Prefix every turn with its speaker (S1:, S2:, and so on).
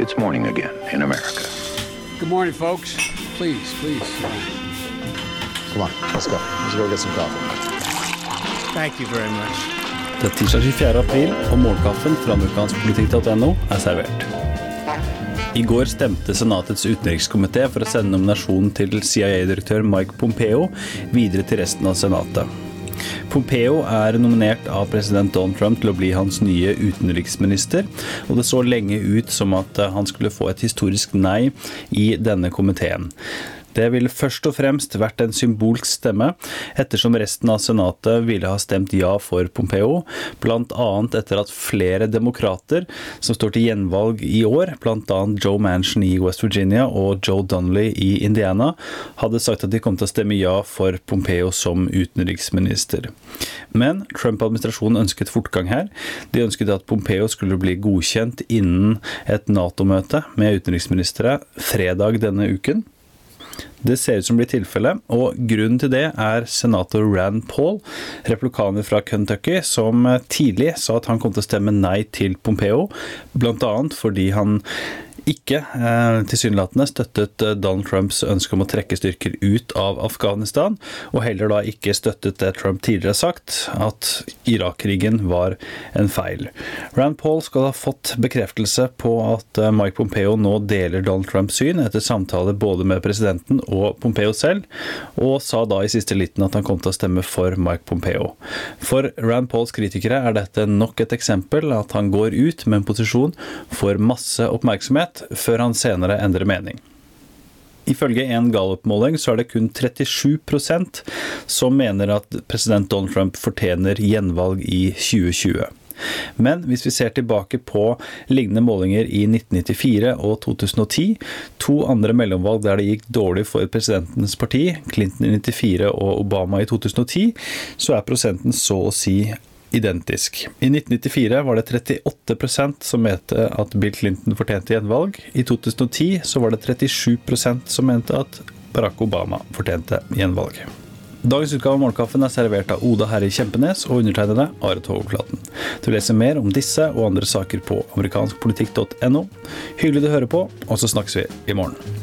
S1: It's morning again in America.
S2: Good morning, folks. Please, please.
S3: Come on, let's go. Let's go get some coffee.
S2: Thank you very much.
S4: Det er tirsdag 24. april, og morgenkaffen fra amerikanskpolitikk.no er servert. I går stemte Senatets utenrikskomité for å sende nominasjonen til CIA-direktør Mike Pompeo videre til resten av Senatet. Pompeo er nominert av president Donald Trump til å bli hans nye utenriksminister, og det så lenge ut som at han skulle få et historisk nei i denne komiteen. Det ville først og fremst vært en symbolsk stemme, ettersom resten av senatet ville ha stemt ja for Pompeo, bl.a. etter at flere demokrater som står til gjenvalg i år, bl.a. Joe Manchin i West Virginia og Joe Donnelly i Indiana, hadde sagt at de kom til å stemme ja for Pompeo som utenriksminister. Men Trump-administrasjonen ønsket fortgang her. De ønsket at Pompeo skulle bli godkjent innen et Nato-møte med utenriksministre fredag denne uken. Det ser ut som blir tilfellet, og grunnen til det er senator Rand Paul, replikaner fra Kentucky, som tidlig sa at han kom til å stemme nei til Pompeo, bl.a. fordi han ikke eh, tilsynelatende støttet eh, Donald Trumps ønske om å trekke styrker ut av Afghanistan, og heller da ikke støttet det Trump tidligere har sagt, at Irak-krigen var en feil. Rand Paul skal ha fått bekreftelse på at eh, Mike Pompeo nå deler Donald Trumps syn, etter samtale både med presidenten og Pompeo selv, og sa da i siste liten at han kom til å stemme for Mike Pompeo. For Rand Pauls kritikere er dette nok et eksempel at han går ut med en posisjon for masse oppmerksomhet, før han senere endrer mening. Ifølge en Gallup-måling så er det kun 37% som mener at president Donald Trump fortjener gjenvalg i 2020. Men hvis vi ser tilbake på lignende målinger i 1994 og 2010, to andre mellomvalg der det gikk dårlig for presidentens parti, Clinton i 94 og Obama i 2010, så er prosenten så å si identisk. I 1994 var det 38% som mente at Bill Clinton fortjente gjenvalg. I 2010 så var det 37% som mente at Barack Obama fortjente gjenvalg. Dagens utgave av Morgenkaffen er servert av Oda Herre Kjempenes og undertegnede Are Togflaten. Du leser mer om disse og andre saker på amerikanskpolitikk.no. Hyggelig du hører på, og så snakkes vi i morgen.